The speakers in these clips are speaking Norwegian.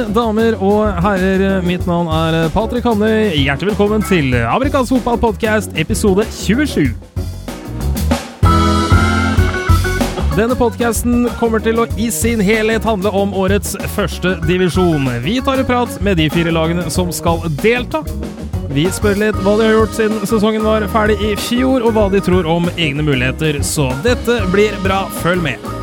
Mine damer og herrer, mitt navn er Patrick Hannøy. Hjertelig velkommen til Amerikansk fotballpodkast episode 27. Denne podkasten kommer til å i sin helhet handle om årets første divisjon. Vi tar en prat med de fire lagene som skal delta. Vi spør litt hva de har gjort siden sesongen var ferdig i fjor, og hva de tror om egne muligheter. Så dette blir bra. Følg med.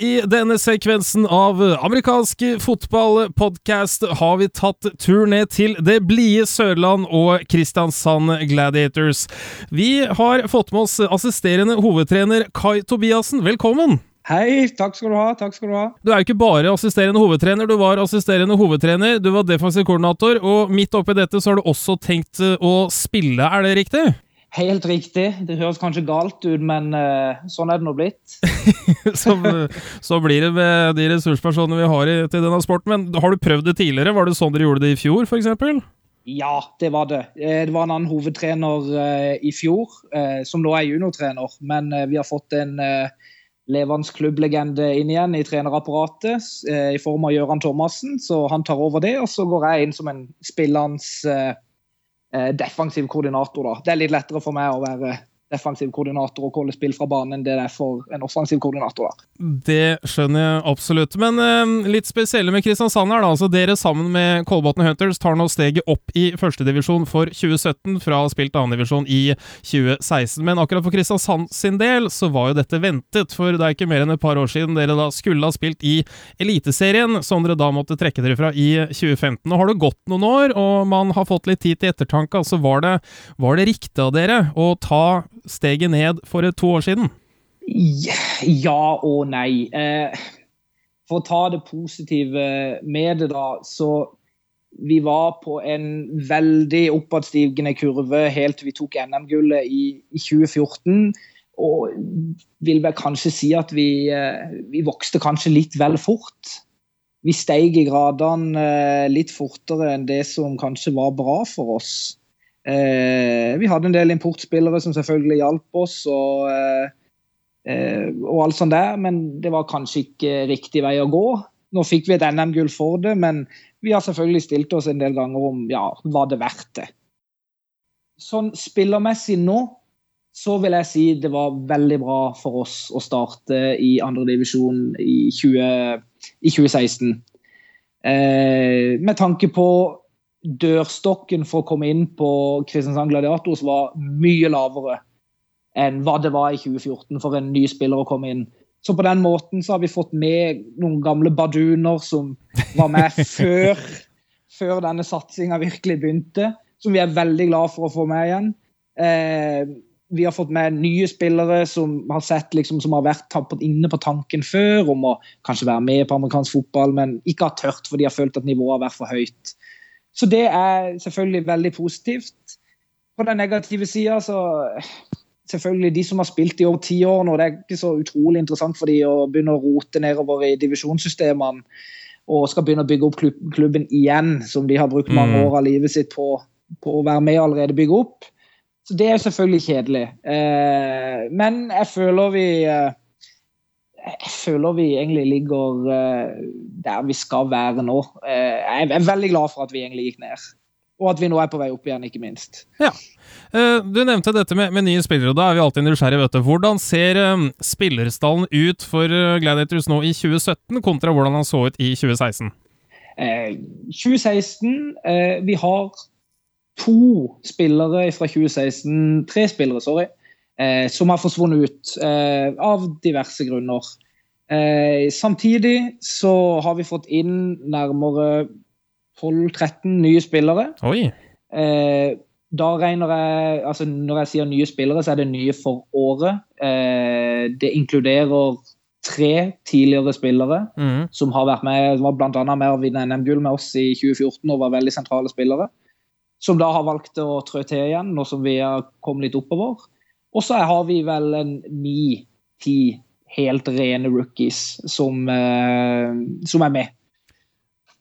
I denne sekvensen av amerikansk fotballpodkast har vi tatt tur ned til det blide Sørland og Kristiansand Gladiators. Vi har fått med oss assisterende hovedtrener Kai Tobiassen. Velkommen! Hei, takk skal du ha. takk skal Du ha. Du er jo ikke bare assisterende hovedtrener, du var assisterende hovedtrener, du var defensiv koordinator, og midt oppi dette så har du også tenkt å spille, er det riktig? Helt riktig. Det høres kanskje galt ut, men uh, sånn er det nå blitt. så, så, blir det med de ressurspersonene vi har i, til denne sporten. Men har du prøvd det tidligere? Var det sånn dere gjorde det i fjor, f.eks.? Ja, det var det. Eh, det var en annen hovedtrener uh, i fjor, uh, som nå er juniortrener. Men vi har fått en levende klubblegende inn igjen i trenerapparatet i form av Gøran Thomassen. Så han tar over det, og så går jeg inn som en spillende Eh, defensiv koordinator. da. Det er litt lettere for meg å være defensiv koordinator og calle spill fra banen enn det er for en offensiv koordinator. da. Det skjønner jeg absolutt. Men eh, litt spesielle med Kristiansand her, da. Altså, dere sammen med Kolbotn Hunters tar nå steget opp i førstedivisjon for 2017, fra spilt annendivisjon i 2016. Men akkurat for Kristiansand sin del så var jo dette ventet, for det er ikke mer enn et par år siden dere da skulle ha spilt i Eliteserien, som dere da måtte trekke dere fra i 2015. Nå har det gått noen år, og man har fått litt tid til ettertanke. Altså, var det, var det riktig av dere å ta steget ned for to år siden? Ja og nei. Eh, for å ta det positive med det, da, så vi var på en veldig oppadstigende kurve helt til vi tok NM-gullet i, i, 2014. Og vil vel kanskje si at vi, eh, vi vokste kanskje litt vel fort. Vi steg i gradene eh, litt fortere enn det som kanskje var bra for oss. Eh, vi hadde en del importspillere som selvfølgelig hjalp oss, og, eh, eh, og alt sånt der, men det var kanskje ikke riktig vei å gå. Nå fikk vi et NM-gull for det, men vi har selvfølgelig stilt oss en del ganger om ja, var det verdt det. Sånn spillermessig nå så vil jeg si det var veldig bra for oss å starte i andredivisjon i, 20, i 2016. Eh, med tanke på dørstokken for å komme inn på Kristiansand Gladiators var mye lavere enn hva det var i 2014 for en ny spiller å komme inn. Så på den måten så har vi fått med noen gamle baduner som var med før, før denne satsinga virkelig begynte, som vi er veldig glad for å få med igjen. Eh, vi har fått med nye spillere som har sett liksom, som har vært inne på tanken før om å kanskje være med på amerikansk fotball, men ikke har tørt fordi de har følt at nivået har vært for høyt. Så det er selvfølgelig veldig positivt. På den negative sida så selvfølgelig de som har spilt i over ti år nå, det er ikke så utrolig interessant for de å begynne å rote nedover i divisjonssystemene og skal begynne å bygge opp klubben igjen, som de har brukt mange mm. år av livet sitt på, på å være med og allerede bygge opp. Så det er selvfølgelig kjedelig. Eh, men jeg føler vi eh, jeg føler vi egentlig ligger uh, der vi skal være nå. Uh, jeg er veldig glad for at vi egentlig gikk ned. Og at vi nå er på vei opp igjen, ikke minst. Ja. Uh, du nevnte dette med, med, nye spillere, og da er vi alltid nysgjerrige. vet du. Hvordan ser spillerstallen ut for Gladiators nå i 2017, kontra hvordan han så ut i 2016? 2016 Vi har to spillere fra 2016 Tre spillere, sorry eh, som har forsvunnet ut eh, av diverse grunner. Eh, samtidig så har vi fått inn nærmere 12-13 nye spillere. Oi. Eh, da regner jeg altså Når jeg sier nye spillere, så er det nye for året. Eh, det inkluderer tre tidligere spillere mm. som har vært med, som var bl.a. med å vinne NM-gull med oss i 2014 og var veldig sentrale spillere. Som da har valgt å trø til igjen, nå som vi har kommet litt oppover. Og så har vi vel en ni-ti helt rene rookies som, eh, som, er med.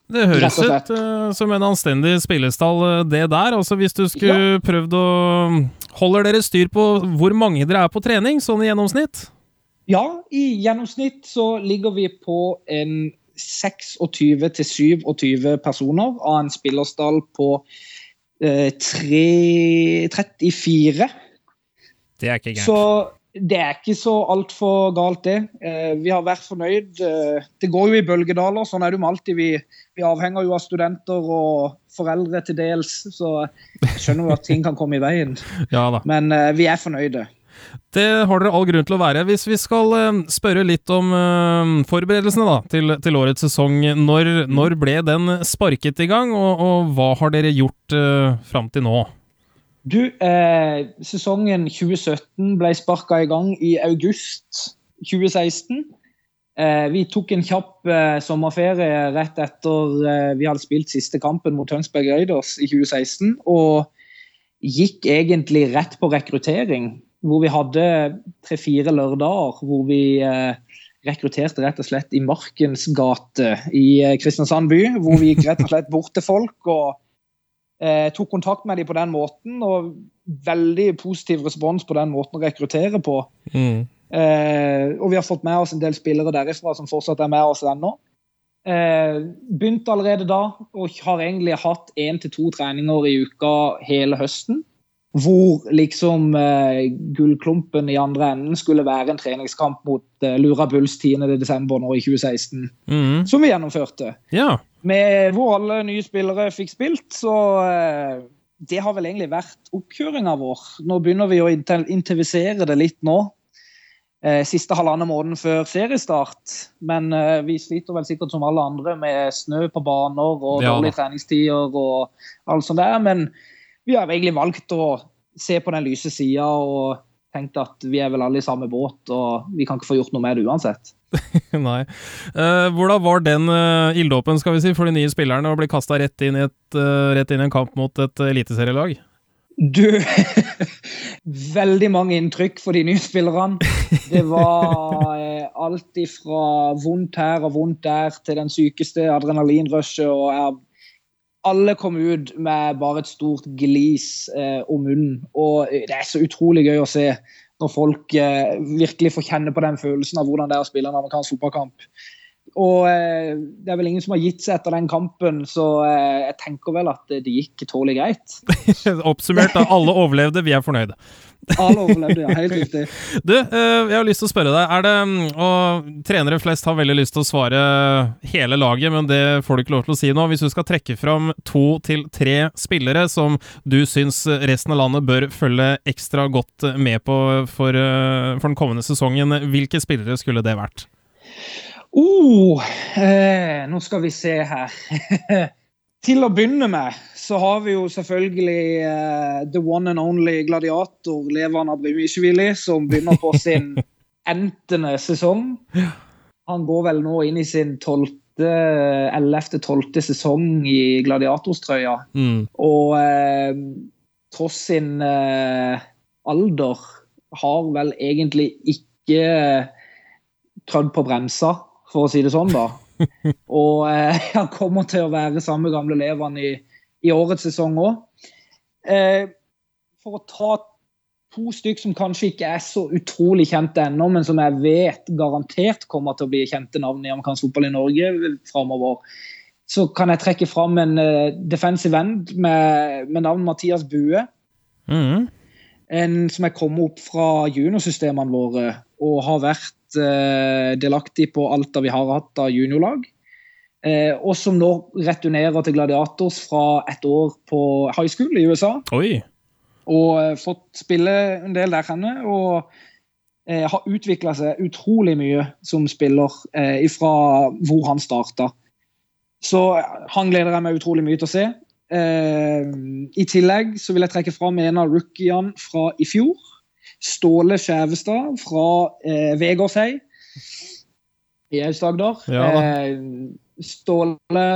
Det høres ut uh, som en anstendig spillestall, uh, det der. Altså Hvis du skulle ja. prøvd å Holder dere styr på hvor mange dere er på trening, sånn i gjennomsnitt? Ja, i gjennomsnitt så ligger vi på en 26 27 personer av en spillerstall på uh, 3, 34. Det er ikke gærent. Så det er ikke så altfor galt, det. Eh, vi har vært fornøyd. Eh, det går jo i bølgedaler. Sånn er det jo alltid. Vi, vi, avhenger jo av studenter og foreldre til dels, så jeg skjønner jo at ting kan komme i veien. Ja da. Men eh, vi er fornøyde. Det har dere all grunn til å være. Hvis vi skal spørre litt om forberedelsene da, til, til, årets sesong, når, når, ble den sparket i gang, og, og hva har dere gjort uh, fram til nå? Du, eh, sesongen 2017 ble sparka i gang i august 2016. Eh, vi tok en kjapp eh, sommerferie rett etter eh, vi hadde spilt siste kampen mot Tønsberg Raiders i 2016. Og gikk egentlig rett på rekruttering, hvor vi hadde tre-fire lørdager hvor vi eh, rekrutterte rett og slett i Markens gate i eh, Kristiansand by. Hvor vi gikk rett og slett bort til folk og Eh, tok kontakt med dem på den måten, og veldig positiv respons på den måten å rekruttere på. Mm. Eh, og vi har fått med oss en del spillere derifra som fortsatt er med oss ennå. Eh, begynte allerede da, og har egentlig hatt én til to treninger i uka hele høsten. Hvor liksom eh, gullklumpen i andre enden skulle være en treningskamp mot eh, Lura Bulls 10.12. nå i 2016. Mm. Som vi gjennomførte. Ja med hvor alle nye spillere fikk spilt. Så eh, det har vel egentlig vært oppkjøringa vår. Nå begynner vi å intensivisere det litt nå. Eh, siste halvannen måneden før seriestart. Men eh, vi sliter vel sikkert som alle andre med snø på baner og ja. dårlige treningstider og alt sånt der. Men vi har egentlig valgt å se på den lyse sida og tenkt at vi er vel alle i samme båt, og vi kan ikke få gjort noe med det uansett. Nei. Uh, hvordan var den uh, ilddåpen skal vi si, for de nye spillerne å bli kasta rett, inn i uh, rett inn i en kamp mot et eliteserielag? Du Veldig mange inntrykk for de nye spillerne. Det var eh, alt ifra vondt her og vondt der til den sykeste adrenalinrushet. og jeg, Alle kom ut med bare et stort glis eh, om munnen. Og det er så utrolig gøy å se når folk eh, virkelig får kjenne på den følelsen av hvordan det er å spille en amerikansk fotballkamp. Og eh, Det er vel ingen som har gitt seg etter den kampen, så eh, jeg tenker vel at det gikk tålelig greit. Oppsummert, da. Alle overlevde, vi er fornøyde. Alle overlevde, ja. Helt riktig. Du, eh, jeg har lyst til å spørre deg, er det Og trenere flest har veldig lyst til å svare hele laget, men det får du ikke lov til å si nå. Hvis du skal trekke fram to til tre spillere som du syns resten av landet bør følge ekstra godt med på for, eh, for den kommende sesongen, hvilke spillere skulle det vært? Oh, eh, nå skal vi se her. Til å begynne med så har vi jo selvfølgelig uh, the one and only gladiator Levan Abrimishvili, som begynner på sin entende sesong. Han går vel nå inn i sin 12. 11.-12. sesong i gladiatorstrøya. Mm. Og uh, tross sin uh, alder har vel egentlig ikke trødd på bremsa for å si det sånn, da. Og eh, han kommer til å være samme gamle eleven i, i årets sesong òg. Eh, for å ta to stykk som kanskje ikke er så utrolig kjente ennå, men som jeg vet garantert kommer til å bli kjente navn i amerikansk fotball i Norge framover, så kan jeg trekke fram en uh, defensive end med, med, navn Mathias Bue. Mm. En som er kommet opp fra juniorsystemene våre og har vært eh, delaktig på alt det vi har hatt av juniorlag. Eh, og som nå returnerer til Gladiators fra et år på high school i USA. Oi. Og eh, fått spille en del der henne. Og har utvikla seg utrolig mye som spiller fra hvor han starta. Så han gleder jeg meg utrolig mye til å se. I tillegg så vil jeg trekke fram en av rookiene fra i fjor. Ståle Skjævestad fra eh, Vegårshei i Aust-Agder. Ja. Eh, Ståle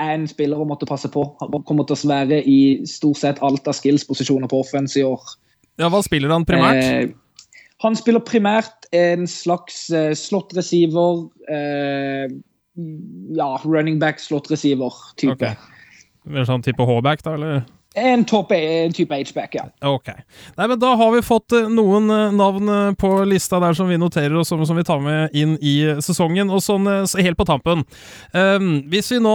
er en spiller å måtte passe på. Han kommer til å svære i stort sett alt av skills-posisjoner på offense i år. Ja, Hva spiller han primært? Eh, han spiller primært en slags eh, slått receiver. Eh, ja, running back, slått receiver-type. Okay. Sånn type H-back, da, eller? En, topp, en type H-back, ja. Ok. Nei, men Da har vi fått eh, noen eh, navn eh, på lista der som vi noterer, og som, som vi tar med inn i sesongen. Og sånn helt på tampen um, Hvis vi nå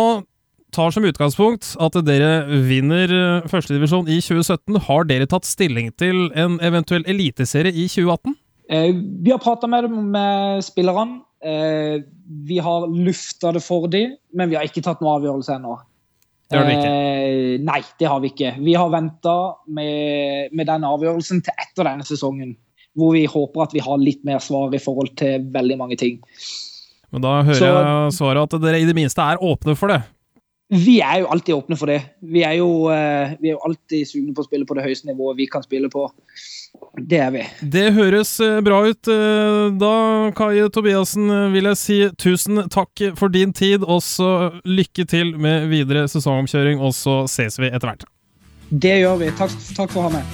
tar som utgangspunkt at dere vinner førstedivisjon i 2017, har dere tatt stilling til en eventuell eliteserie i 2018? Eh, vi har prata med, med spillerne. Eh, vi har lufta det for dem, men vi har ikke tatt noen avgjørelse ennå. Det har du ikke? Eh, nei, det har vi ikke. Vi har venta med, med den avgjørelsen til etter denne sesongen. Hvor vi håper at vi har litt mer svar i forhold til veldig mange ting. Men da hører Så, jeg svaret at dere i det minste er åpne for det? Vi er jo alltid åpne for det. Vi er jo, uh, vi er jo alltid sugne på å spille på det høyeste nivået vi kan spille på. Det er vi. Det høres eh, bra ut. Eh, da, Kai Tobiassen, vil jeg si tusen takk for din tid, og så lykke til med videre sesongomkjøring, og så ses vi etter hvert. Det gjør vi. Takk, takk for å ha med.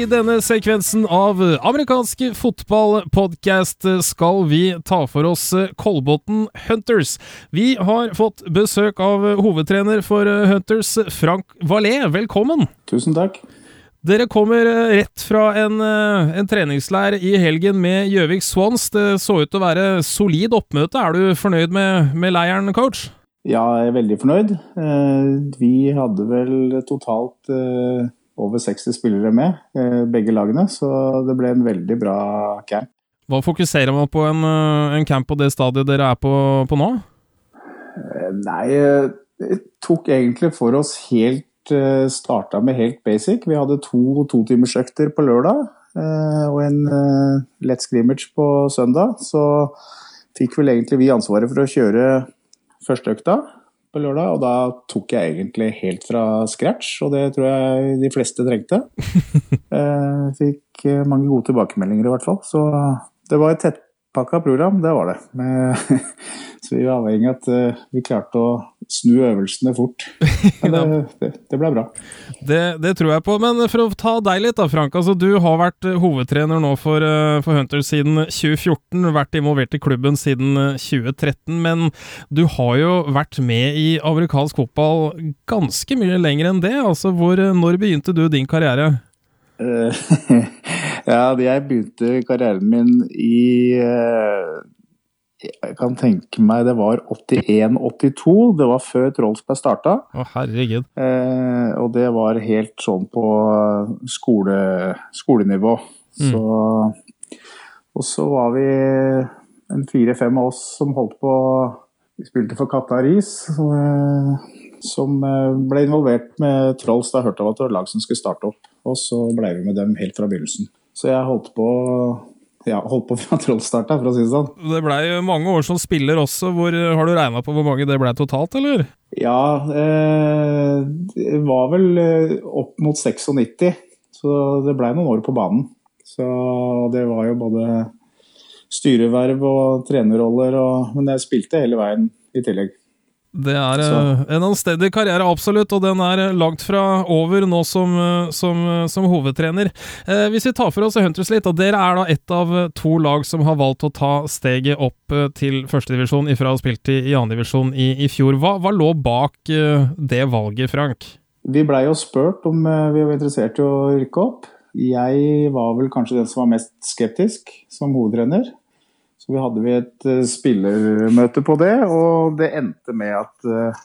I denne sekvensen av amerikansk fotballpodkast skal vi ta for oss Kolbotn Hunters. Vi har fått besøk av hovedtrener for Hunters, Frank Valé. Velkommen! Tusen takk. Dere kommer rett fra en, en treningsleir i helgen med Gjøvik Swans. Det så ut til å være solid oppmøte. Er du fornøyd med, med leiren, coach? Ja, jeg er veldig fornøyd. Eh, vi hadde vel totalt eh, over 60 spillere med, eh, begge lagene. Så det ble en veldig bra camp. Hva fokuserer man på en, eh, en camp på det stadiet dere er på, på nå? Eh, nei, det tok egentlig for oss helt Starta med helt basic. Vi hadde to totimersøkter på lørdag og en lett scrimmage på søndag. Så fikk vel egentlig vi ansvaret for å kjøre førsteøkta på lørdag, og da tok jeg egentlig helt fra scratch, og det tror jeg de fleste trengte. Eh, fikk eh, mange gode tilbakemeldinger i hvert fall, så det var et tettpakka program, det var det. Med, vi var avhengig av at uh, vi klarte å snu øvelsene fort. Men det, det, det ble bra. Det, det, tror jeg på. Men for å ta deg litt da, Frank. Altså, du har vært hovedtrener nå for, for Hunters siden 2014. Vært involvert i klubben siden 2013. Men du har jo vært med i amerikansk fotball ganske mye lenger enn det. Altså, hvor, når begynte du din karriere? ja, jeg begynte karrieren min i jeg kan tenke meg det var 81-82. Det var før Trollsberg starta. Å, herregud. Eh, og det var helt sånn på skole, skolenivå. Mm. Så Og så var vi en fire-fem av oss som holdt på Vi spilte for Kataris, som, eh, som eh, ble involvert med Trolls da jeg hørte at det var lag som skulle starte opp. Og så ble vi med dem helt fra begynnelsen. Så jeg holdt på ja, holdt på fra trollstarta, for å si det sånn. Det blei mange år som spiller også. Hvor, har du regna på hvor mange det blei totalt, eller? Ja, eh, det var vel eh, opp mot 96. Så det blei noen år på banen. Så det var jo både styreverv og trenerroller, og, men jeg spilte hele veien i tillegg. Det er så. Eh, en anstendig karriere, absolutt, og den er eh, langt fra over nå som, eh, som, som hovedtrener. Eh, hvis vi tar for oss Hunters litt, og dere er da ett av to lag som har valgt å ta steget opp til førstedivisjon ifra å ha spilt i, i andredivisjon i, i fjor. Hva, hva, lå bak det valget, Frank? Vi blei jo spurt om vi var interessert i å rykke opp. Jeg var vel kanskje den som var mest skeptisk som hovedtrener. Så vi hadde vi et uh, spillermøte på det, og det endte med at uh,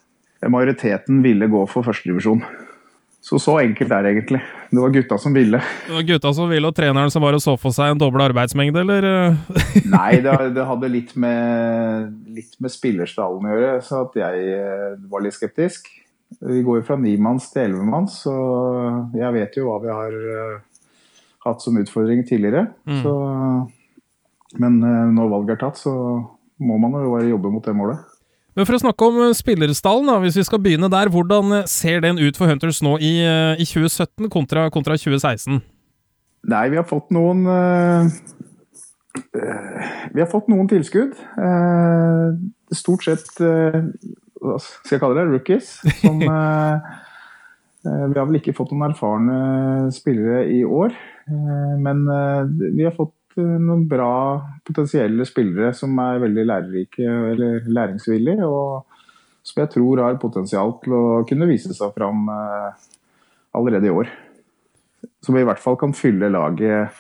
majoriteten ville gå for førstedivisjon. Så så enkelt er det egentlig. Det var gutta som ville. Det var gutta som ville, og treneren som bare så for seg en dobbel arbeidsmengde, eller? Nei, det, det, hadde litt med, litt med spillerstallen å gjøre, så at jeg var litt skeptisk. Vi går jo fra nimanns til ellevemanns, så jeg vet jo hva vi har hatt som utfordring tidligere. Mm. Så men eh, når valget er tatt, så må man jo bare jobbe mot det målet. Men For å snakke om eh, spillerstallen, da, hvis vi skal begynne der. Hvordan eh, ser den ut for Hunters nå i, i 2017 kontra, kontra, 2016? Nei, vi har fått noen øh, Vi har fått noen tilskudd. Øh, stort sett øh, Hva skal jeg kalle det? Rookies. Som Vi har vel ikke fått noen erfarne spillere i år, men vi har fått noen bra potensielle spillere som er veldig lærerike eller læringsvillige, og som jeg tror har potensial til å kunne vise seg fram allerede i år. Som i hvert fall kan fylle laget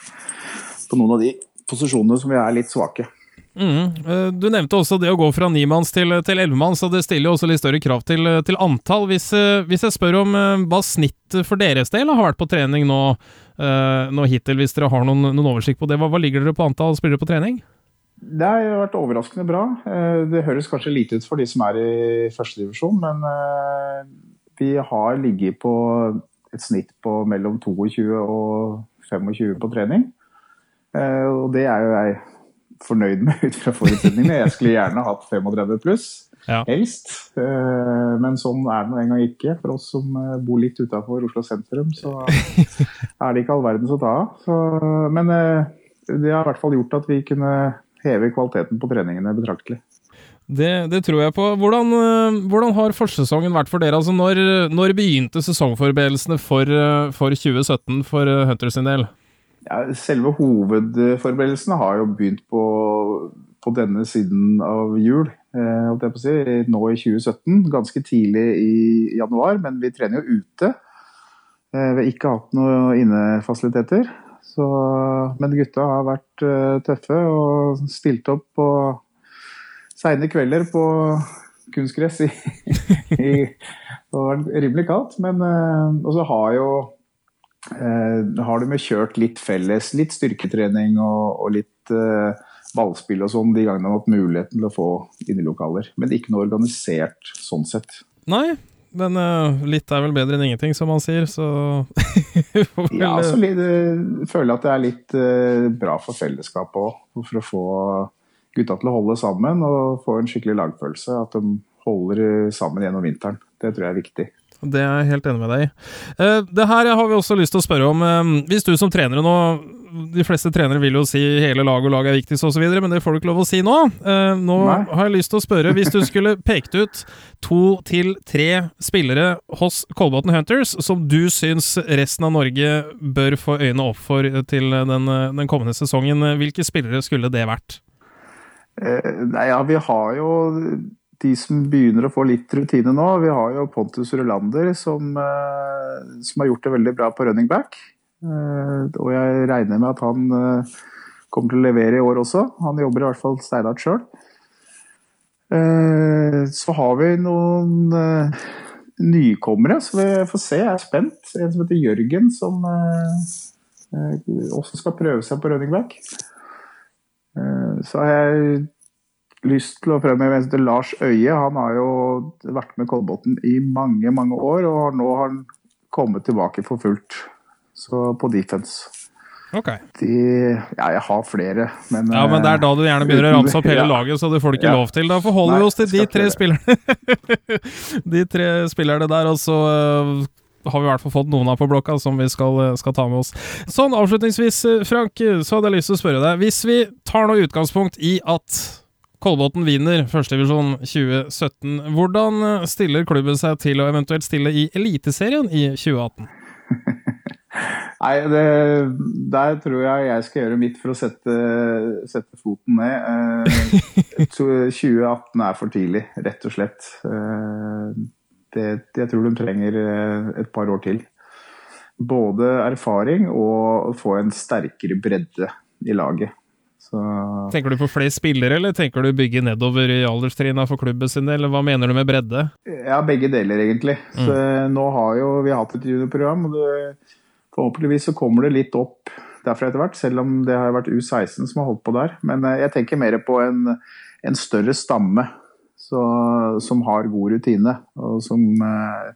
på noen av de posisjonene som vi er litt svake. Mm. Eh, du nevnte også det å gå fra nimanns til, ellevemanns, og det stiller jo også litt større krav til, til antall. Hvis, eh, hvis, jeg spør om eh, hva snittet for deres del har vært på trening nå, nå hittil, hvis dere har noen, noen oversikt på det, hva, hva, ligger dere på antall spillere på trening? Det har vært overraskende bra. Det høres kanskje lite ut for de som er i førstedivisjon, men vi har ligget på et snitt på mellom 22 og 25 på trening. Og det er jo jeg fornøyd med ut fra forutsetningene. Jeg skulle gjerne hatt 35 pluss, ja. helst. Eh, men sånn er det nå en gang ikke. For oss som eh, bor litt utafor Oslo sentrum, så er det ikke all verdens å ta av. Men eh, det har i hvert fall gjort at vi kunne heve kvaliteten på treningene betraktelig. Det, det, tror jeg på. Hvordan, hvordan, har forsesongen vært for dere? Altså når, når begynte sesongforberedelsene for, for 2017 for Hunters sin del? Ja, selve hovedforberedelsene har jo begynt på, på denne siden av jul. Eh, si, nå i 2017, ganske tidlig i januar, men vi trener jo ute. Eh, vi har ikke hatt noen innefasiliteter. Så, men gutta har vært eh, tøffe og stilt opp på seine kvelder på kunstgress i, i, Det har vært rimelig kaldt. Men uh, Og så har jo Eh, har de kjørt litt felles, litt styrketrening og, og litt eh, ballspill og sånn de gangene de har hatt muligheten til å få innelokaler. Men ikke noe organisert sånn sett. Nei, men uh, litt er vel bedre enn ingenting, som man sier, så Ja, så litt, uh, føler jeg at det er litt uh, bra for fellesskapet òg. For å få gutta til å holde sammen og få en skikkelig lagfølelse. At de holder sammen gjennom vinteren. Det tror jeg er viktig. Det er jeg helt enig med deg i. Uh, det her har vi også lyst til å spørre om. Uh, hvis du som trener nå De fleste trenere vil jo si hele lag og lag er viktigst osv., men det får du ikke lov å si nå. Uh, nå Nei. har jeg lyst til å spørre, hvis du skulle pekt ut to til tre spillere hos Kolbotn Hunters som du syns resten av Norge bør få øynene opp for til den, den kommende sesongen, hvilke spillere skulle det vært? nei, ja, vi har jo de som begynner å få litt rutine nå. Vi har jo Pontus Rulander som, eh, som har gjort det veldig bra på running back. Eh, og jeg regner med at han eh, kommer til å levere i år også. Han jobber i hvert fall steinhardt sjøl. Så har vi noen nykommere, så vi får se. Jeg er spent. En som heter Jørgen, som også skal prøve seg på running back. Så har jeg lyst til å fremheve en som Lars Øie. Han har jo vært med Kolbotn i mange, mange år, og nå har han kommet tilbake for fullt. Så på defense. Ok. De, ja, jeg har flere, men Ja, men det er da du gjerne begynner å ramse opp hele ja. laget, så det får du ikke ja. lov til. Da forholder vi oss til de tre spillerne. de tre spillerne der, og så uh, har vi i hvert fall fått noen av på blokka som vi skal, uh, skal, ta med oss. Sånn avslutningsvis, uh, Frank, så hadde jeg lyst til å spørre deg. Hvis vi tar noe utgangspunkt i at Kolbotn vinner førstedivisjon 2017. Hvordan eh, stiller klubben seg til å eventuelt stille i Eliteserien i 2018? Nei, det, der tror jeg jeg skal gjøre mitt for å sette, sette foten ned. 2018 eh, er for tidlig, rett og slett. Eh, det, jeg tror de trenger et par år til. Både erfaring og få en sterkere bredde i laget. Så... Tenker du på flere spillere, eller tenker du bygge nedover i alderstrinna for klubben sin, eller hva mener du med bredde? Ja, begge deler, egentlig. Mm. Så nå har jo vi hatt et juniorprogram, og det, forhåpentligvis så kommer det litt opp derfra etter hvert, selv om det har vært U16 som har holdt på der. Men eh, jeg tenker mer på en, en større stamme så, som har god rutine, og som eh,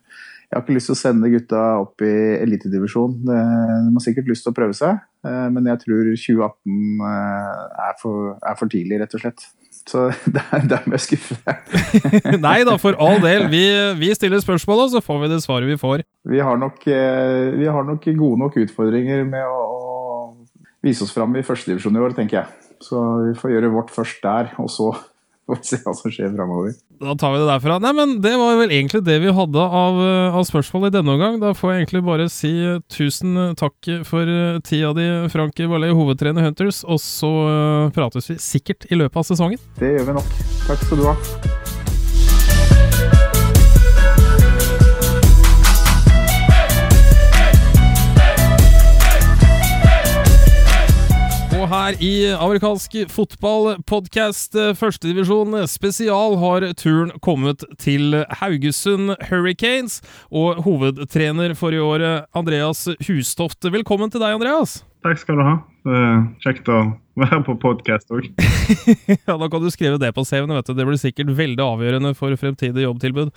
jeg har ikke lyst til å sende gutta opp i elitedivisjon. De har sikkert lyst til å prøve seg, eh, men jeg tror 2018 eh, er for, er for tidlig, rett og slett. Så der, der må jeg skuffe deg. Nei da, for all del. Vi, vi stiller spørsmål, og så får vi det svaret vi får. Vi har nok, eh, vi har nok gode nok utfordringer med å, å vise oss fram i førstedivisjon i år, tenker jeg. Så vi får gjøre vårt først der, og så får se hva som skjer framover. Da tar vi det derfra. Nei, men Det var vel egentlig det vi hadde av, eh, av spørsmål i denne omgang. Da får jeg egentlig bare si eh, tusen takk for tida di, Frank Vallet, hovedtrener Hunters. Og så prates vi sikkert i løpet av sesongen. Det gjør vi nok. Takk skal du ha. Her i amerikansk fotballpodkast eh, førstedivisjon spesial har turen kommet til Haugesund Hurricanes. Og hovedtrener for i år, Andreas Hustoft. Velkommen til deg, Andreas. Takk skal du ha. Kjekt å være på podkast òg. ja, da kan du skrive det på CV-en. Det blir sikkert veldig avgjørende for fremtidig jobbtilbud.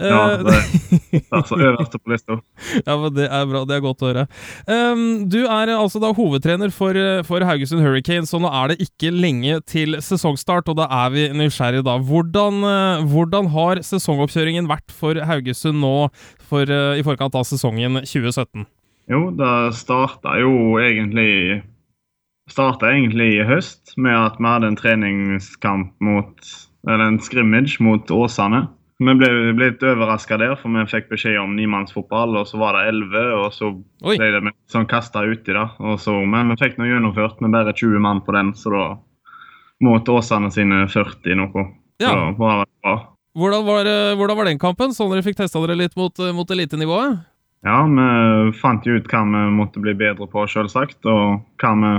Ja, eh, det er altså øverste på lista. ja, men Det er bra. Det er godt å høre. Um, du er altså da hovedtrener for, for, Haugesund Hurricanes, så nå er det ikke lenge til sesongstart, og da er vi nysgjerrige da. Hvordan, hvordan har sesongoppkjøringen vært for Haugesund nå for, uh, i forkant av sesongen 2017? Jo, det starta jo egentlig starta egentlig i høst med at vi hadde en treningskamp mot Eller en scrimmage mot Åsane. Vi ble, ble litt overraska der, for vi fikk beskjed om nimannsfotball, og så var det elleve, og så Oi. ble det sånn kasta uti det. Så, men vi fikk nå gjennomført med bare 20 mann på den, så da måtte Åsane sine 40 noe. Ja. Så det bra. Hvordan var, hvordan var, den kampen, sånn dere fikk testa dere litt mot, mot elitenivået? Ja, vi fant jo ut hva vi måtte bli bedre på, selvsagt, og hva vi,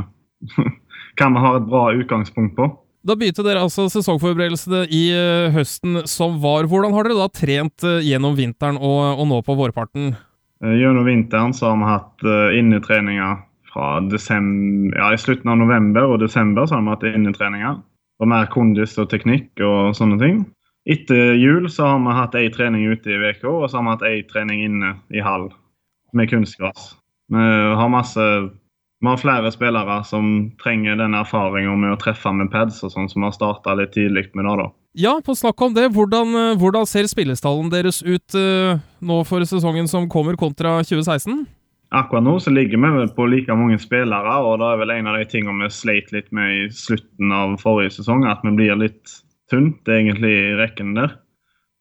hva vi har et bra utgangspunkt på. Da begynte dere altså sesongforberedelsene i uh, høsten som var. Hvordan har dere da trent uh, gjennom vinteren og, og, nå på vårparten? Uh, gjennom vinteren så har vi hatt innetreninger fra desember, ja, i slutten av november og desember. så har vi hatt innetreninger. Og mer kondis og teknikk og sånne ting. Etter jul så har vi hatt ei trening ute i VK, og så har vi hatt ei trening inne i hall med kunstgras. Vi har masse vi har flere spillere som trenger den erfaringa med å treffe med pads, og sånn, som har starta litt tidlig med det. da. Ja, på snakk om det. Hvordan, eh, hvordan ser spillestallen deres ut uh, nå for sesongen som kommer, kontra 2016? Akkurat nå så ligger vi vel på like mange spillere, og det er vel en av de tingene vi sleit litt med i slutten av forrige sesong, at vi blir litt tynt egentlig i rekken der.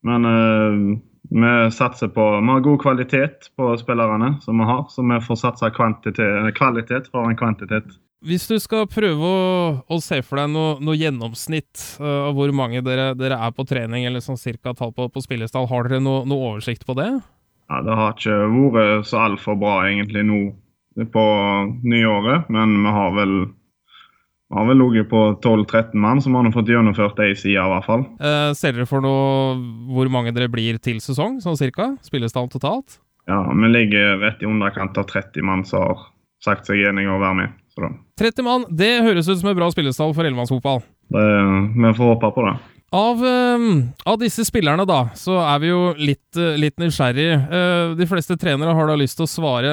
Men uh, vi satser på Vi har god kvalitet på spillerne som vi har, så vi får satse kvalitet for en kvantitet. Hvis du skal prøve å, å se for deg noe, noe gjennomsnitt uh, av hvor mange dere, dere, er på trening, eller sånn cirka tall på, på spillestall, har dere noe, noe, oversikt på det? Ja, Det har ikke vært så altfor bra egentlig nå på nyåret, men vi har vel vi har vel ligget på 12-13 mann, som har fått gjennomført ei side, i hvert fall. Eh, ser dere for noe hvor mange dere blir til sesong, sånn cirka? Spillestall totalt? Ja, vi ligger rett i underkant av 30 mann som har sagt seg enig å være med. 30 mann, det høres ut som et bra spillestall for ellemannsfotball. Vi får håpe på det. Av, uh, av, disse spillerne, da, så er vi jo litt, uh, litt nysgjerrig. Uh, de fleste trenere har da lyst til å svare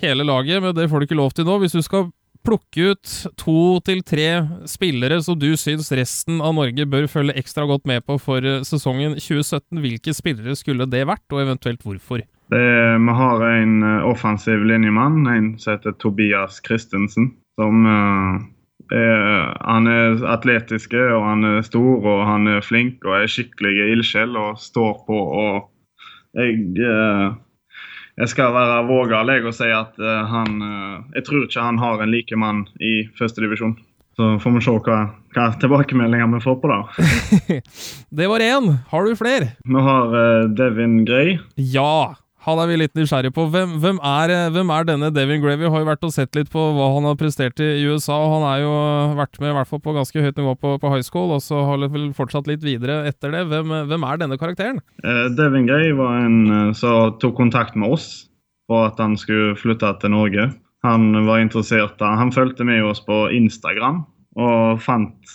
hele laget, men det får du ikke lov til nå. Hvis du skal plukke ut to til tre spillere som du syns resten av Norge bør følge ekstra godt med på for eh, sesongen 2017. Hvilke spillere skulle det vært, og eventuelt hvorfor? Det, vi har en eh, offensiv linjemann, en som heter Tobias Christensen. Som uh, er, Han er atletisk, og han er stor og han er flink og er skikkelig ildsjel og står på. og jeg... Jeg skal være vågal og si at uh, han uh, Jeg tror ikke han har en like mann i førstedivisjon. Så får vi se hva, hva tilbakemeldinger vi får på det. det var én. Har du flere? Vi har uh, Devin Gray. Ja! Han er vi litt nysgjerrig på. Hvem, hvem, er, eh, hvem, er, denne Devin Gravy? Har jo vært og sett litt på hva han har prestert i USA. og Han har jo vært med i hvert fall på ganske høyt nivå på, på high school, og så har vel fortsatt litt videre etter det. Hvem, hvem er denne karakteren? Uh, Devin Gray var en som tok kontakt med oss for at han skulle flytte til Norge. Han var interessert, han fulgte med oss på Instagram og fant,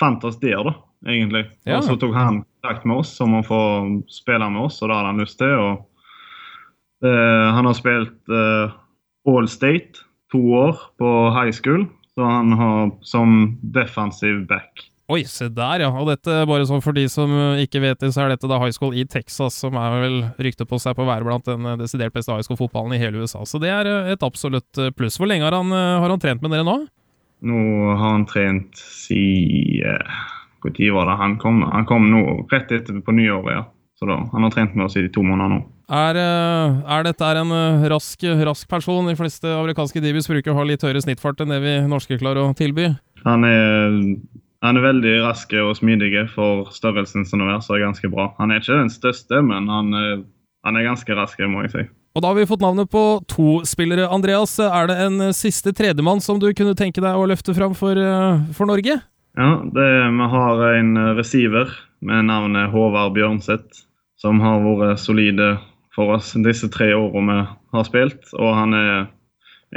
fant oss der, da, egentlig. Ja. Og så tok han kontakt med oss om å få spille med oss, og det hadde han lyst til. og han har spilt uh, All State to år på high school, så han har som defensive back. Oi, se der, ja. Og dette, bare sånn for de som ikke vet det, så er dette da high school i Texas, som er vel ryktet på seg på å være blant den desidert beste high school-fotballen i hele USA. Så det er et absolutt pluss. Hvor lenge har han, har han trent med dere nå? Nå har han trent siden Når var det han kom? Han kom nå rett etter på nyåret. ja. Så da, Han har trent med oss i to måneder nå. Er, eh, er dette en eh, rask, rask, person? De fleste amerikanske divis bruker å ha litt høyere snittfart enn det vi norske klarer å tilby. Han er, han er veldig rask og smidig for størrelsen som er, så er ganske bra. Han er ikke den største, men han, han er ganske rask, må jeg si. Og da har vi fått navnet på to spillere. Andreas, er det en siste tredjemann som du kunne tenke deg å løfte fram for, for Norge? Ja, det, vi har en receiver med navnet Håvard Bjørnseth, som har vært solide for oss disse tre årene vi har spilt. Og han er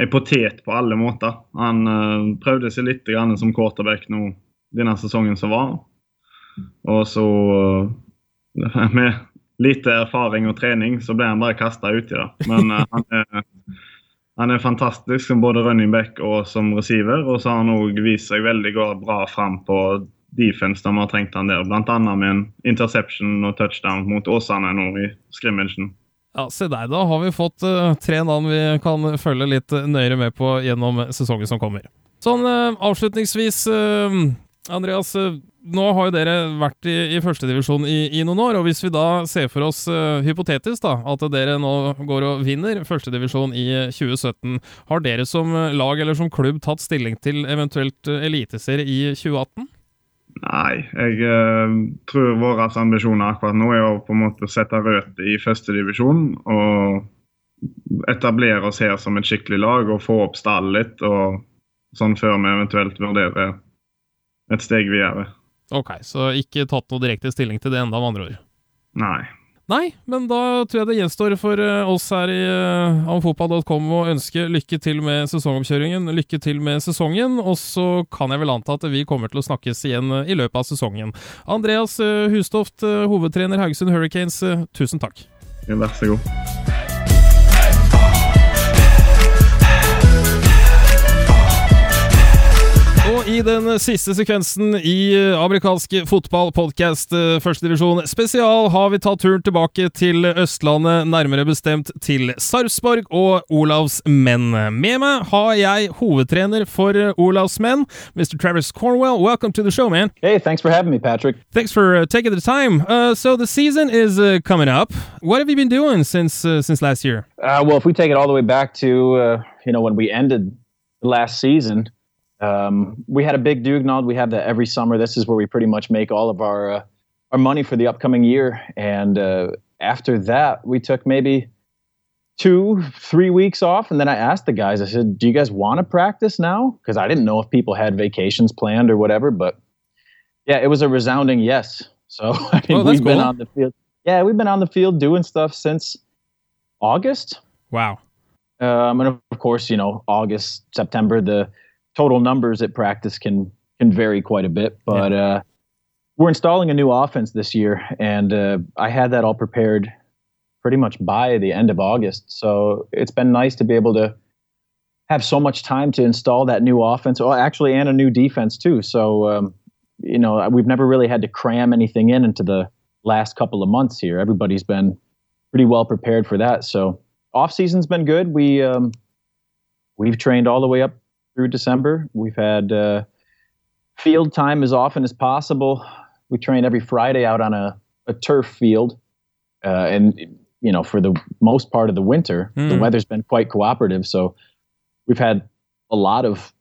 en potet på alle måter. Han uh, prøvde seg litt som quarterback nå denne sesongen som var. Og så uh, med lite erfaring og trening, så ble han bare kasta uti det. Men uh, han, er, han, er, fantastisk som både running back og som receiver. Og så har han òg vist seg veldig bra fram på defense da vi har trengt han der. Bl.a. med en interception og touchdown mot Åsane nå i scrimmagen. Ja, Se der, da har vi fått uh, tre navn vi kan følge litt nøyere med på gjennom sesongen som kommer. Sånn uh, avslutningsvis, uh, Andreas nå har jo dere vært i, i førstedivisjon i, i noen år, og hvis vi da ser for oss hypotetisk da, at dere nå går og vinner førstedivisjon i 2017, har dere som lag eller som klubb tatt stilling til eventuelt eliteserie i 2018? Nei, jeg uh, tror våre ambisjoner akkurat nå er å på en måte sette rødt i førstedivisjon og etablere oss her som et skikkelig lag og få opp stallen litt, og sånn før vi eventuelt vurderer et steg videre. Ok, så ikke tatt noe direkte stilling til det enda, med andre ord? Nei. Nei, men da tror jeg det gjenstår for eh, oss her i uh, amfotball.com å ønske lykke til med sesongomkjøringen, lykke til med sesongen, og så kan jeg vel anta at vi kommer til å snakkes igjen uh, i løpet av sesongen. Andreas Hustoft, hovedtrener Haugesund Hurricanes, tusen takk. Ja, vær så god. I den siste sekvensen i amerikanske amerikansk fotballpodkast eh, førstedivisjon spesial har vi tatt turen tilbake til Østlandet, nærmere bestemt til Sarpsborg og Olavs menn. Med meg har jeg hovedtrener for eh, Olavs menn, Mr. Travis Cornwell. Welcome to the show, man. Hey, thanks for having me, Patrick. Thanks for taking the time. Uh, so the season is uh, coming up. What have you been doing since uh, since last year? Uh, well, if we take it all the way back to uh, you know when we ended last season. Um, we had a big Dugnod. We have that every summer. This is where we pretty much make all of our uh, our money for the upcoming year. And uh, after that, we took maybe two, three weeks off. And then I asked the guys. I said, "Do you guys want to practice now?" Because I didn't know if people had vacations planned or whatever. But yeah, it was a resounding yes. So I mean, oh, we've cool. been on the field. Yeah, we've been on the field doing stuff since August. Wow. Um, and of course, you know, August, September, the total numbers at practice can can vary quite a bit. But yeah. uh, we're installing a new offense this year, and uh, I had that all prepared pretty much by the end of August. So it's been nice to be able to have so much time to install that new offense, well, actually, and a new defense too. So um, you know, we've never really had to cram anything in into the last couple of months here. Everybody's been pretty well prepared for that. So off season's been good. We um, we've trained all the way up through December. We've had uh, field time as often as possible. We train every Friday out on a, a turf field, uh, and you know for the most part of the winter, mm. the hmm. weather's been quite cooperative. So we've had a lot of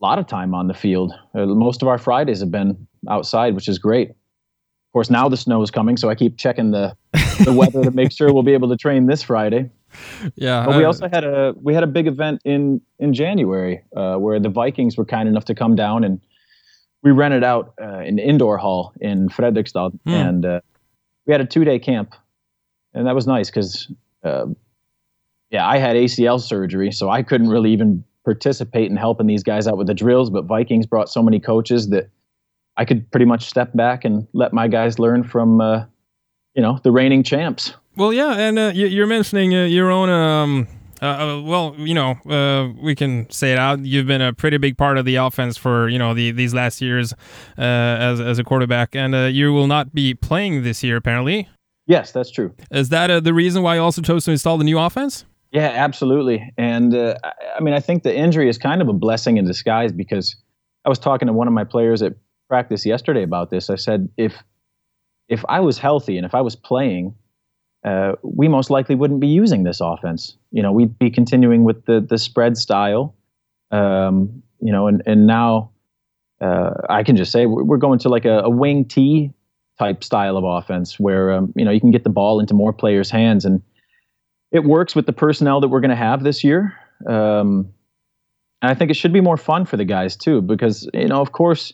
a lot of time on the field. Uh, most of our Fridays have been outside, which is great. Of course, now the snow is coming, so I keep checking the the weather to make sure we'll be able to train this Friday yeah. But we also had a we had a big event in in January uh, where the Vikings were kind enough to come down and we rented out uh, an indoor hall in Fredrikstad mm. and uh, we had a two day camp and that was nice because uh, yeah I had ACL surgery so I couldn't really even participate in helping these guys out with the drills but Vikings brought so many coaches that I could pretty much step back and let my guys learn from uh, you know the reigning champs. Well, yeah, and uh, you're mentioning uh, your own. Um, uh, uh, well, you know, uh, we can say it out. You've been a pretty big part of the offense for you know the these last years uh, as as a quarterback, and you will not be playing this year, apparently. Yes, that's true. Is that the reason why you also chose to install the new offense? Yeah, absolutely. And I mean, I think the injury is kind of a blessing in disguise because I was talking to one of my players at practice yesterday about this. I said if if I was healthy and if I was playing, uh, we most likely wouldn't be using this offense. You know, we'd be continuing with the the spread style. Um, you know, and and now uh, I can just say we're going to like a, a wing T type style of offense where um, you know you can get the ball into more players' hands and it works with the personnel that we're going to have this year. Um, and I think it should be more fun for the guys too, because you know, of course,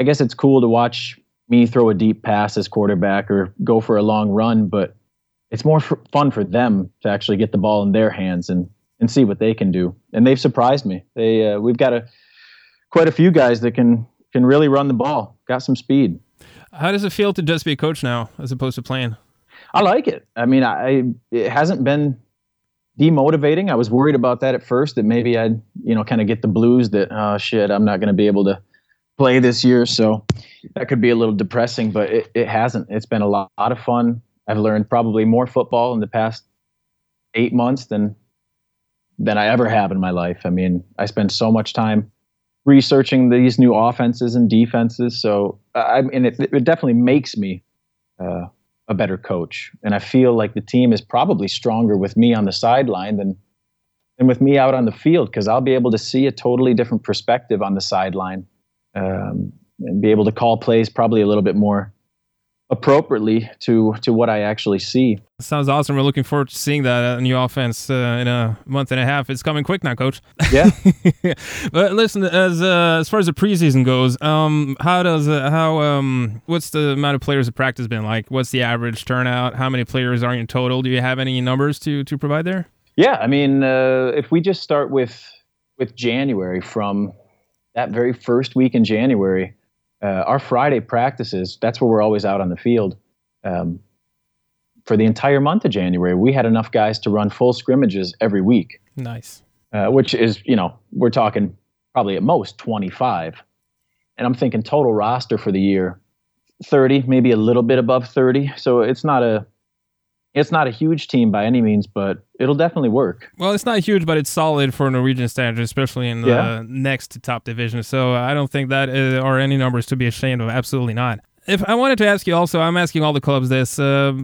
I guess it's cool to watch me throw a deep pass as quarterback or go for a long run, but it's more fun for them to actually get the ball in their hands and and see what they can do. And they've surprised me. They uh, we've got a quite a few guys that can can really run the ball. Got some speed. How does it feel to just be a coach now as opposed to playing? I like it. I mean, I it hasn't been demotivating. I was worried about that at first that maybe I'd you know kind of get the blues that oh shit I'm not going to be able to play this year. So that could be a little depressing, but it, it hasn't. It's been a lot, lot of fun. I've learned probably more football in the past eight months than than I ever have in my life. I mean, I spend so much time researching these new offenses and defenses. So I mean, it, it definitely makes me uh, a better coach. And I feel like the team is probably stronger with me on the sideline than than with me out on the field because I'll be able to see a totally different perspective on the sideline um, and be able to call plays probably a little bit more appropriately to to what I actually see. Sounds awesome. We're looking forward to seeing that new offense uh, in a month and a half. It's coming quick now, Coach. Yeah. but listen, as uh, as far as the preseason goes, um, how does uh, how um, what's the amount of players at practice been like? What's the average turnout? How many players are in total? Do you have any numbers to to provide there? Yeah, I mean, uh, if we just start with with January from that very first week in January uh, our Friday practices, that's where we're always out on the field. Um, for the entire month of January, we had enough guys to run full scrimmages every week. Nice. Uh, which is, you know, we're talking probably at most 25. And I'm thinking total roster for the year, 30, maybe a little bit above 30. So it's not a it's not a huge team by any means, but it'll definitely work. Well, it's not huge, but it's solid for Norwegian standards, especially in the yeah. next top division. So I don't think that uh, are any numbers to be ashamed of. Absolutely not. If I wanted to ask you also, I'm asking all the clubs this. Uh,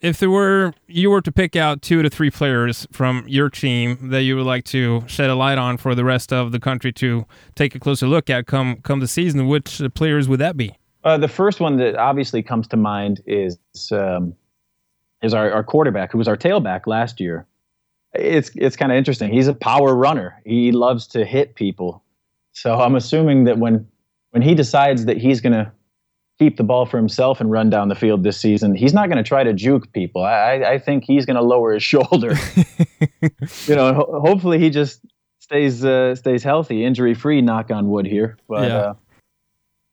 if there were you were to pick out two to three players from your team that you would like to shed a light on for the rest of the country to take a closer look at come come the season, which players would that be? Uh, the first one that obviously comes to mind is um, is our, our quarterback, who was our tailback last year. It's it's kind of interesting. He's a power runner. He loves to hit people. So I'm assuming that when when he decides that he's going to keep the ball for himself and run down the field this season, he's not going to try to juke people. I, I think he's going to lower his shoulder. you know, ho- hopefully he just stays uh, stays healthy, injury free. Knock on wood here. But yeah.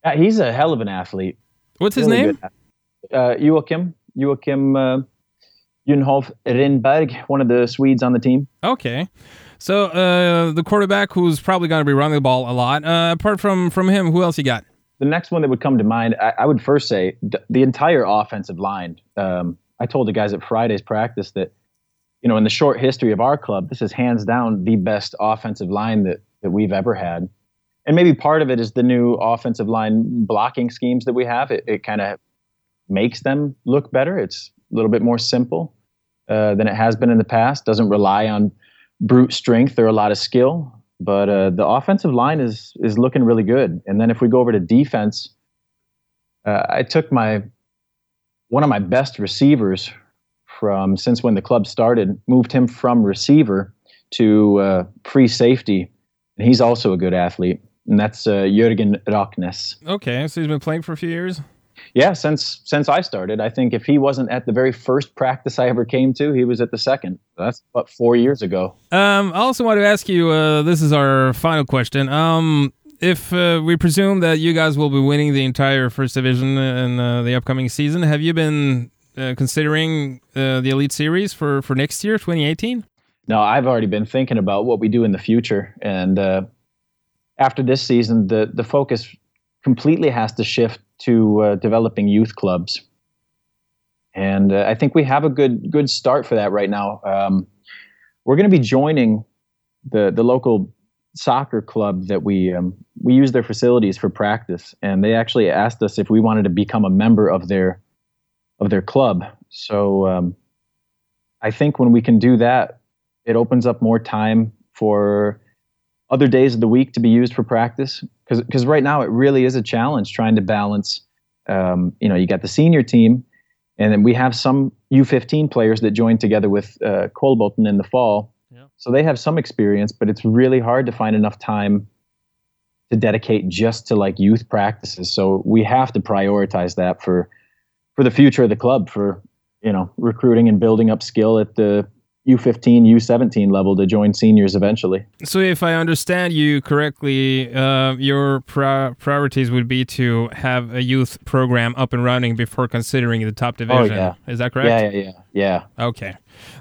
Uh, he's a hell of an athlete. What's his name? Uh, Joachim. Joachim. Uh, Junhof Rindberg, one of the Swedes on the team. Okay. So uh, the quarterback who's probably going to be running the ball a lot. Uh, apart from from him, who else you got? The next one that would come to mind, I, I would first say the entire offensive line. Um, I told the guys at Friday's practice that, you know, in the short history of our club, this is hands down the best offensive line that that we've ever had. And maybe part of it is the new offensive line blocking schemes that we have. It, it kind of makes them look better. It's a little bit more simple uh, than it has been in the past. Doesn't rely on brute strength or a lot of skill. But uh, the offensive line is is looking really good. And then if we go over to defense, uh, I took my one of my best receivers from since when the club started, moved him from receiver to uh, free safety, and he's also a good athlete. And that's uh, Jürgen Rocknes. Okay, so he's been playing for a few years yeah, since since I started, I think if he wasn't at the very first practice I ever came to, he was at the second. That's about four years ago. Um, I also want to ask you. Uh, this is our final question. Um, if uh, we presume that you guys will be winning the entire first division in uh, the upcoming season, have you been uh, considering uh, the elite series for for next year, 2018? No, I've already been thinking about what we do in the future, and uh, after this season, the the focus completely has to shift to uh, developing youth clubs. And uh, I think we have a good good start for that right now. Um, we're going to be joining the the local soccer club that we um, we use their facilities for practice, and they actually asked us if we wanted to become a member of their of their club. So um, I think when we can do that, it opens up more time for other days of the week to be used for practice. Because right now it really is a challenge trying to balance. Um, you know, you got the senior team, and then we have some U15 players that joined together with uh, Kolbolton in the fall. Yeah. So they have some experience, but it's really hard to find enough time to dedicate just to like youth practices. So we have to prioritize that for for the future of the club for you know recruiting and building up skill at the U15, U17 level to join seniors eventually. So, if I understand you correctly, uh, your pri- priorities would be to have a youth program up and running before considering the top oh, division. Oh, yeah. Is that correct? Yeah, yeah, yeah. yeah. Okay.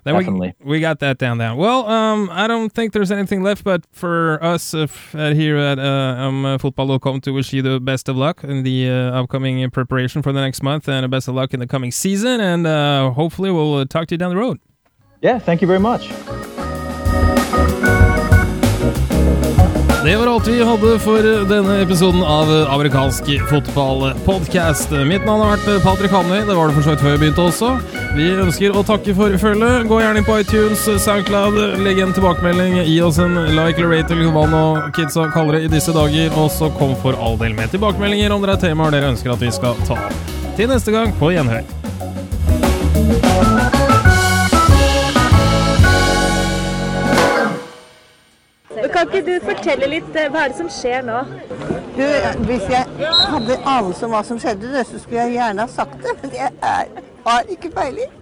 Then Definitely. We, we got that down now. Well, um, I don't think there's anything left, but for us uh, here at uh, um, uh, Fotball.com to wish you the best of luck in the uh, upcoming preparation for the next month and the best of luck in the coming season. And uh, hopefully, we'll uh, talk to you down the road. Yeah, thank you very much. Det var alt vi hadde for denne episoden av amerikansk fotballpodkast. Mitt navn har vært Patrick Hanøy. Det var det for så vidt før jeg begynte også. Vi ønsker å takke for følget. Gå gjerne inn på iTunes, Soundcloud, legg en tilbakemelding, gi oss en like eller rate eller hva nå kidsa kaller det i disse dager. Og så kom for all del med tilbakemeldinger om dere er temaer dere ønsker at vi skal ta. Til neste gang, på gjenhør. Kan ikke du fortelle litt eh, hva er det som skjer nå? Du, hvis jeg hadde anelse om hva som skjedde, så skulle jeg gjerne ha sagt det. Men jeg er, har ikke peiling.